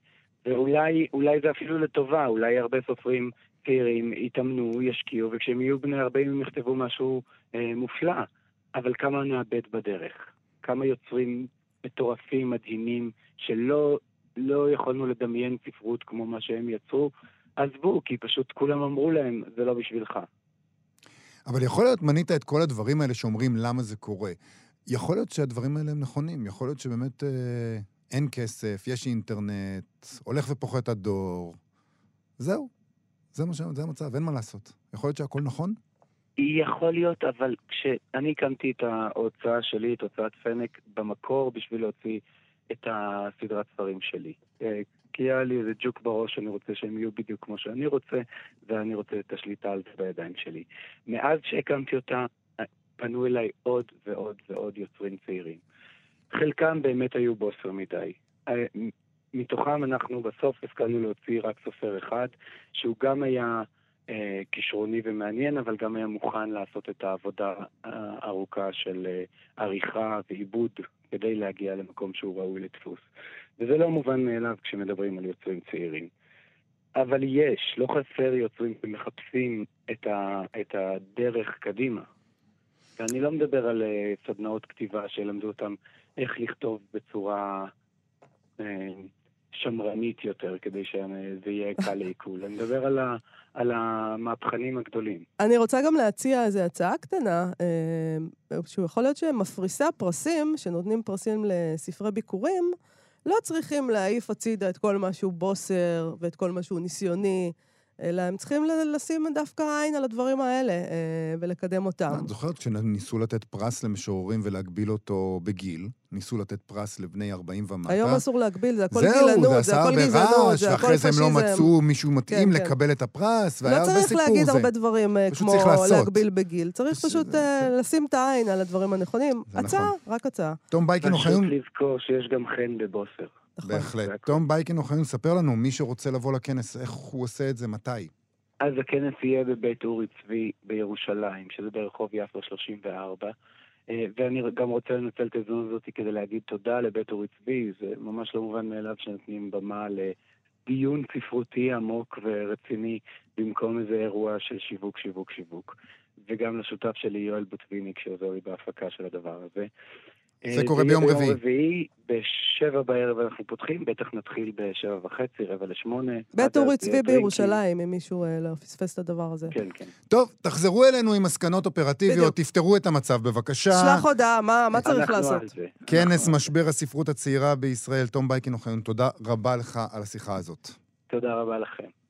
ואולי אולי זה אפילו לטובה, אולי הרבה סופרים צעירים יתאמנו, ישקיעו, וכשהם יהיו בני 40 הם יכתבו משהו אה, מופלא. אבל כמה נאבד בדרך? כמה יוצרים מטורפים, מדהימים, שלא לא יכולנו לדמיין ספרות כמו מה שהם יצרו, עזבו, כי פשוט כולם אמרו להם, זה לא בשבילך. אבל יכול להיות, מנית את כל הדברים האלה שאומרים למה זה קורה. יכול להיות שהדברים האלה הם נכונים, יכול להיות שבאמת אה, אין כסף, יש אינטרנט, הולך ופוחת הדור. זהו, זה, מה ש... זה המצב, אין מה לעשות. יכול להיות שהכל נכון? יכול להיות, אבל כשאני הקמתי את ההוצאה שלי, את הוצאת פנק, במקור בשביל להוציא את הסדרת ספרים שלי. אה, כי היה לי איזה ג'וק בראש, אני רוצה שהם יהיו בדיוק כמו שאני רוצה, ואני רוצה את השליטה על זה בידיים שלי. מאז שהקמתי אותה, אה, פנו אליי עוד ועוד ועוד יוצרים צעירים. חלקם באמת היו בוסר מדי. אה, מתוכם אנחנו בסוף השכלנו להוציא רק סופר אחד, שהוא גם היה אה, כישרוני ומעניין, אבל גם היה מוכן לעשות את העבודה הארוכה של אה, עריכה ועיבוד כדי להגיע למקום שהוא ראוי לדפוס. וזה לא מובן מאליו כשמדברים על יוצרים צעירים. אבל יש, לא חסר יוצרים שמחפשים את, ה, את הדרך קדימה. ואני לא מדבר על אה, סדנאות כתיבה שילמדו אותם איך לכתוב בצורה אה, שמרנית יותר, כדי שזה יהיה קל לעיכול. אני מדבר על, ה, על המהפכנים הגדולים. אני רוצה גם להציע איזו הצעה קטנה, אה, שהוא יכול להיות שמפריסי הפרסים, שנותנים פרסים לספרי ביקורים, לא צריכים להעיף הצידה את כל מה שהוא בוסר ואת כל מה שהוא ניסיוני. אלא הם צריכים לשים דווקא עין על הדברים האלה אה, ולקדם אותם. את זוכרת שניסו לתת פרס למשוררים ולהגביל אותו בגיל? ניסו לתת פרס לבני 40 ומטה. היום אסור להגביל, זה הכל זהו, גילנות, זה זה עשה הכל הרבה גזענות, רעש, זה הכל ואחרי זה הם פשיזם. לא מצאו מישהו מתאים כן, כן. לקבל את הפרס, והיה לא הרבה צריך סיפור להגיד זה. הרבה דברים אה, פשוט כמו צריך. להגביל בגיל. צריך זה- פשוט זה- אה, כן. לשים את העין על הדברים הנכונים. זה הצעה, נכון. רק הצעה. תום בייקין פשוט אוחיון, לזכור שיש גם חן בבוסר. נכון. בהחלט. תום בייקין אוחיון, ספר לנו, מי שרוצה לבוא לכנס, איך הוא עושה את זה, מתי? אז הכנס יהיה בבית אורי צבי בירושלים, שזה ברחוב יפו 34. אה, ואני גם רוצה לנצל את ההזדמנות הזאת כדי להגיד תודה לבית אורי צבי, זה ממש לא מובן מאליו שנותנים במה לדיון ספרותי עמוק ורציני במקום איזה אירוע של שיווק, שיווק, שיווק. וגם לשותף שלי יואל בוטביניק שעוזר לי בהפקה של הדבר הזה. זה אה, קורה ביום רביעי. ביום רביעי, בשבע בערב אנחנו פותחים, בטח נתחיל בשבע וחצי, רבע לשמונה. בית אורי צבי. בירושלים, אם מישהו אה, לא פספס את הדבר הזה. כן, כן. טוב, תחזרו אלינו עם מסקנות אופרטיביות. תפתרו את המצב בבקשה. שלח הודעה, מה מה צריך לעשות? כנס משבר הספרות הצעירה בישראל, תום בייקין אוחיון, תודה רבה לך על השיחה הזאת. תודה רבה לכם.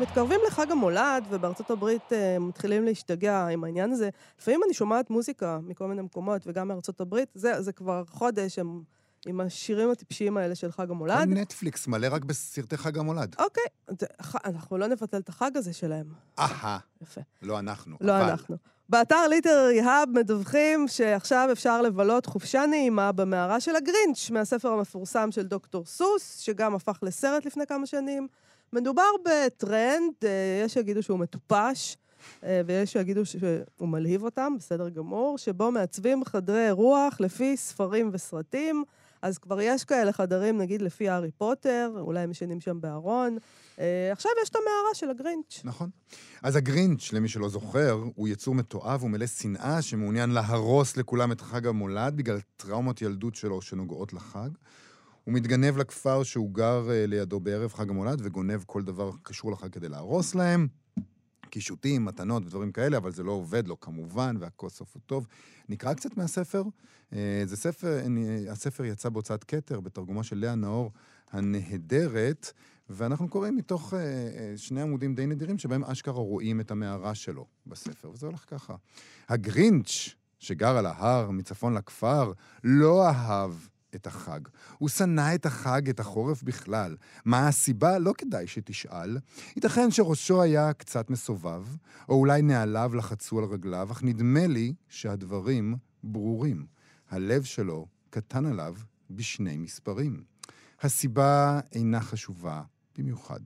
מתקרבים לחג המולד, ובארצות הברית אה, מתחילים להשתגע עם העניין הזה. לפעמים אני שומעת מוזיקה מכל מיני מקומות, וגם מארצות הברית, זה, זה כבר חודש, הם עם השירים הטיפשיים האלה של חג המולד. נטפליקס מלא רק בסרטי חג המולד. אוקיי, זה- אנחנו לא נבטל את החג הזה שלהם. אהה, יפה. לא אנחנו. לא אבל. אנחנו. באתר ליטררי האב מדווחים שעכשיו אפשר לבלות חופשה נעימה במערה של הגרינץ', מהספר המפורסם של דוקטור סוס, שגם הפך לסרט לפני כמה שנים. מדובר בטרנד, אה, יש שיגידו שהוא מטופש, אה, ויש שיגידו שהוא מלהיב אותם, בסדר גמור, שבו מעצבים חדרי אירוח לפי ספרים וסרטים. אז כבר יש כאלה חדרים, נגיד, לפי הארי פוטר, אולי הם ישנים שם בארון. אה, עכשיו יש את המערה של הגרינץ'. נכון. אז הגרינץ', למי שלא זוכר, הוא יצור מתועב ומלא שנאה שמעוניין להרוס לכולם את חג המולד בגלל טראומות ילדות שלו שנוגעות לחג. הוא מתגנב לכפר שהוא גר אה, לידו בערב חג המולד וגונב כל דבר קשור לחג כדי להרוס להם. קישוטים, מתנות ודברים כאלה, אבל זה לא עובד לו כמובן, והכל סוף הוא טוב. נקרא קצת מהספר. אה, זה ספר, אה, הספר יצא בהוצאת כתר, בתרגומה של לאה נאור הנהדרת, ואנחנו קוראים מתוך שני עמודים די נדירים, שבהם אשכרה רואים את המערה שלו בספר, וזה הולך ככה. הגרינץ', שגר על ההר מצפון לכפר, לא אהב את החג. הוא שנא את החג, את החורף בכלל. מה הסיבה? לא כדאי שתשאל. ייתכן שראשו היה קצת מסובב, או אולי נעליו לחצו על רגליו, אך נדמה לי שהדברים ברורים. הלב שלו קטן עליו בשני מספרים. הסיבה אינה חשובה במיוחד.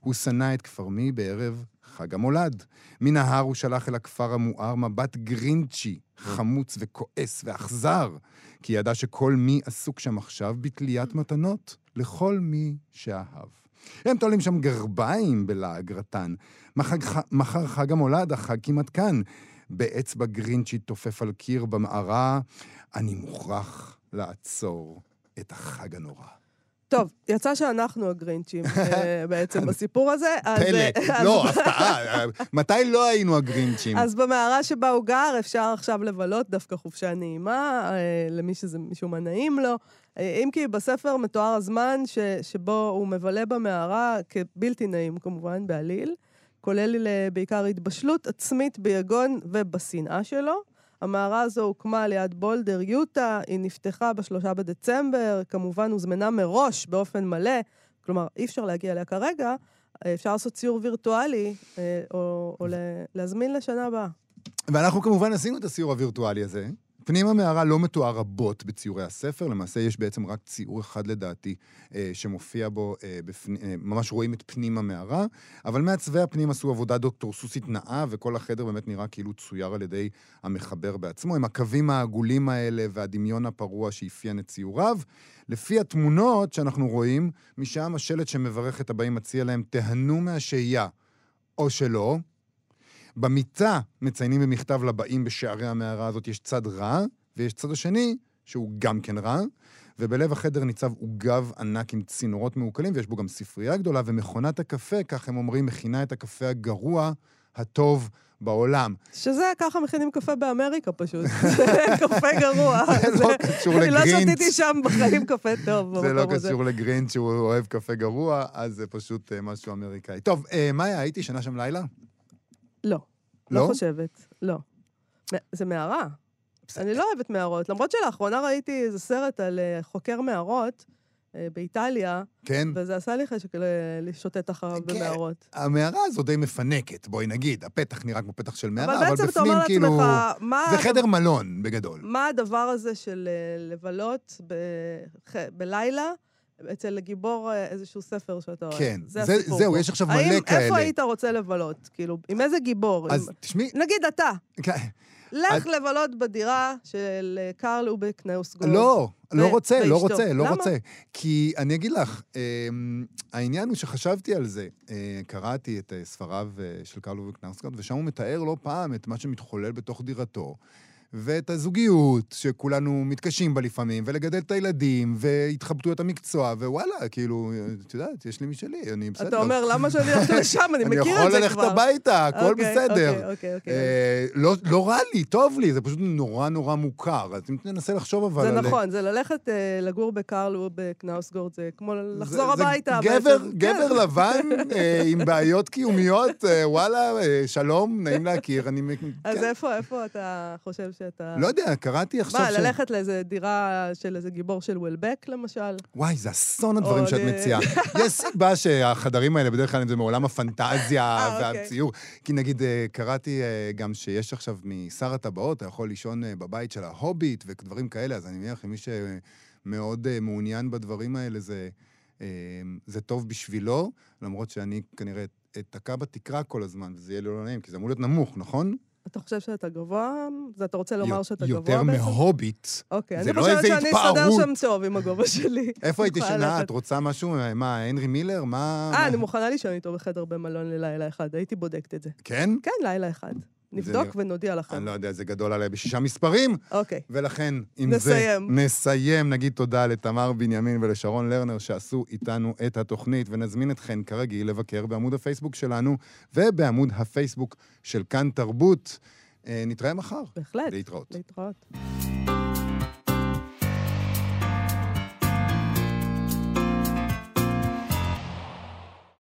הוא שנא את כפרמי בערב חג המולד. מן ההר הוא שלח אל הכפר המואר מבט גרינצ'י, חמוץ וכועס ואכזר, כי ידע שכל מי עסוק שם עכשיו בתליית מתנות לכל מי שאהב. הם תולים שם גרביים בלעג רטן. מחר, חג המולד, החג כמעט כאן. באצבע גרינצ'י תופף על קיר במערה, אני מוכרח לעצור את החג הנורא. טוב, יצא שאנחנו הגרינצ'ים אה, בעצם בסיפור הזה. פלא, אה, לא, הפתעה. מתי לא היינו הגרינצ'ים? אז במערה שבה הוא גר אפשר עכשיו לבלות דווקא חופשה נעימה, אה, למי שזה משום מה נעים לו. אה, אם כי בספר מתואר הזמן ש, שבו הוא מבלה במערה כבלתי נעים כמובן, בעליל, כולל אה, בעיקר התבשלות עצמית ביגון ובשנאה שלו. המערה הזו הוקמה ליד בולדר, יוטה, היא נפתחה בשלושה בדצמבר, כמובן הוזמנה מראש באופן מלא, כלומר, אי אפשר להגיע אליה כרגע, אה, אפשר לעשות סיור וירטואלי, אה, או, או להזמין לשנה הבאה. ואנחנו כמובן עשינו את הסיור הווירטואלי הזה. פנים המערה לא מתואר רבות בציורי הספר, למעשה יש בעצם רק ציור אחד לדעתי אה, שמופיע בו, אה, בפני, אה, ממש רואים את פנים המערה, אבל מעצבי הפנים עשו עבודה דוקטור סוסית נאה, וכל החדר באמת נראה כאילו צויר על ידי המחבר בעצמו, עם הקווים העגולים האלה והדמיון הפרוע שאפיין את ציוריו. לפי התמונות שאנחנו רואים, משם השלט שמברך את הבאים מציע להם, תהנו מהשהייה, או שלא, במיטה מציינים במכתב לבאים בשערי המערה הזאת, יש צד רע, ויש צד השני, שהוא גם כן רע, ובלב החדר ניצב עוגב ענק עם צינורות מעוקלים, ויש בו גם ספרייה גדולה, ומכונת הקפה, כך הם אומרים, מכינה את הקפה הגרוע, הטוב בעולם. שזה, ככה מכינים קפה באמריקה פשוט. קפה גרוע. זה לא קשור אני לא לגרינץ'. שתיתי שם בחיים קפה טוב זה לא. קשור לגרינץ' שהוא אוהב קפה גרוע, אז זה פשוט אה, משהו אמריקאי. טוב, אה, מאיה, הייתי שנה שם לילה? לא. לא? לא חושבת, לא. זה מערה. אני לא אוהבת מערות, למרות שלאחרונה ראיתי איזה סרט על אה, חוקר מערות אה, באיטליה, כן. וזה עשה לי חשק לשוטט אחריו כן. במערות. המערה הזו די מפנקת, בואי נגיד. הפתח נראה כמו פתח של מערה, אבל אבל בעצם אתה אומר בפנים כאילו... לעצמך, מה... זה חדר מלון, בגדול. מה הדבר הזה של אה, לבלות בח- בלילה אצל גיבור אה, איזשהו ספר שאתה אוהב? כן. זה זה- הסיפור זהו, פה. יש עכשיו מלא האם, כאלה. איפה היית רוצה לבלות? כאילו, עם איזה גיבור? אז עם... תשמעי, נגיד אתה, כן, לך אז- לבלות בדירה של אה, קרל אובה קנאוסגורד. לא, לא רוצה, לא. רוצה, לא למה? רוצה. כי אני אגיד לך, אמ, העניין הוא שחשבתי על זה. אה, קראתי את אה, ספריו אה, של קרל אובה קנאוסגורד, ושם הוא מתאר לא פעם את מה שמתחולל בתוך דירתו. ואת הזוגיות, שכולנו מתקשים בה לפעמים, ולגדל את הילדים, והתחבטויות המקצוע, ווואלה, כאילו, את יודעת, יש לי משלי, אני בסדר. אתה אומר, למה שאני אלך לשם? אני מכיר את אני זה יכול כבר. ללכת הביתה, הכל אוקיי, בסדר. אוקיי, אוקיי. אה, לא, לא רע לי, טוב לי, זה פשוט נורא נורא מוכר. אז אם תנסה לחשוב אבל זה. נכון, זה ללכת אה, לגור בקרל אובק נאוסגורד, זה כמו לחזור הביתה. זה גבר, כן. לבן אה, עם בעיות קיומיות, וואלה, שלום, נעים להכיר. אני... אז כן. איפה, איפה אתה חושב שאתה... לא יודע, קראתי עכשיו מה, ש... ללכת לאיזה דירה של איזה גיבור של וולבק, למשל? וואי, זה אסון הדברים שאת אני- מציעה. יש סיבה שהחדרים האלה בדרך כלל זה מעולם הפנטזיה אה, אוקיי. והציור. כי נגיד, אה, קראתי אה, גם שיש עכשיו משר הטבעות, אתה יכול לישון אה, בבית של ההוביט ודברים כאלה, אז אני מניח שמי שמאוד אה, מעוניין בדברים האלה, זה, אה, זה טוב בשבילו, למרות שאני כנראה אתקע בתקרה כל הזמן, וזה יהיה לי לא נעים, כי זה אמור להיות נמוך, נכון? אתה חושב שאתה גבוה? זה אתה רוצה לומר שאתה גבוה יותר בעצם? מהוביט. אוקיי, אני לא חושבת שאני אסתדר. שם טוב עם הגובה שלי. איפה הייתי יכולה שנה? ללכת. את רוצה משהו? מה, הנרי מילר? מה... אה, אני מוכנה לישון איתו בחדר במלון ללילה אחד, הייתי בודקת את זה. כן? כן, לילה אחד. נבדוק נראה- ונודיע לכם. אני לא יודע, זה גדול עליי בשישה מספרים, אוקיי. ולכן, עם נסיים. זה נסיים. נגיד תודה לתמר בנימין ולשרון לרנר שעשו איתנו את התוכנית, ונזמין אתכן כרגיל לבקר בעמוד הפייסבוק שלנו ובעמוד הפייסבוק של כאן תרבות. אה, נתראה מחר. בהחלט. להתראות. להתראות.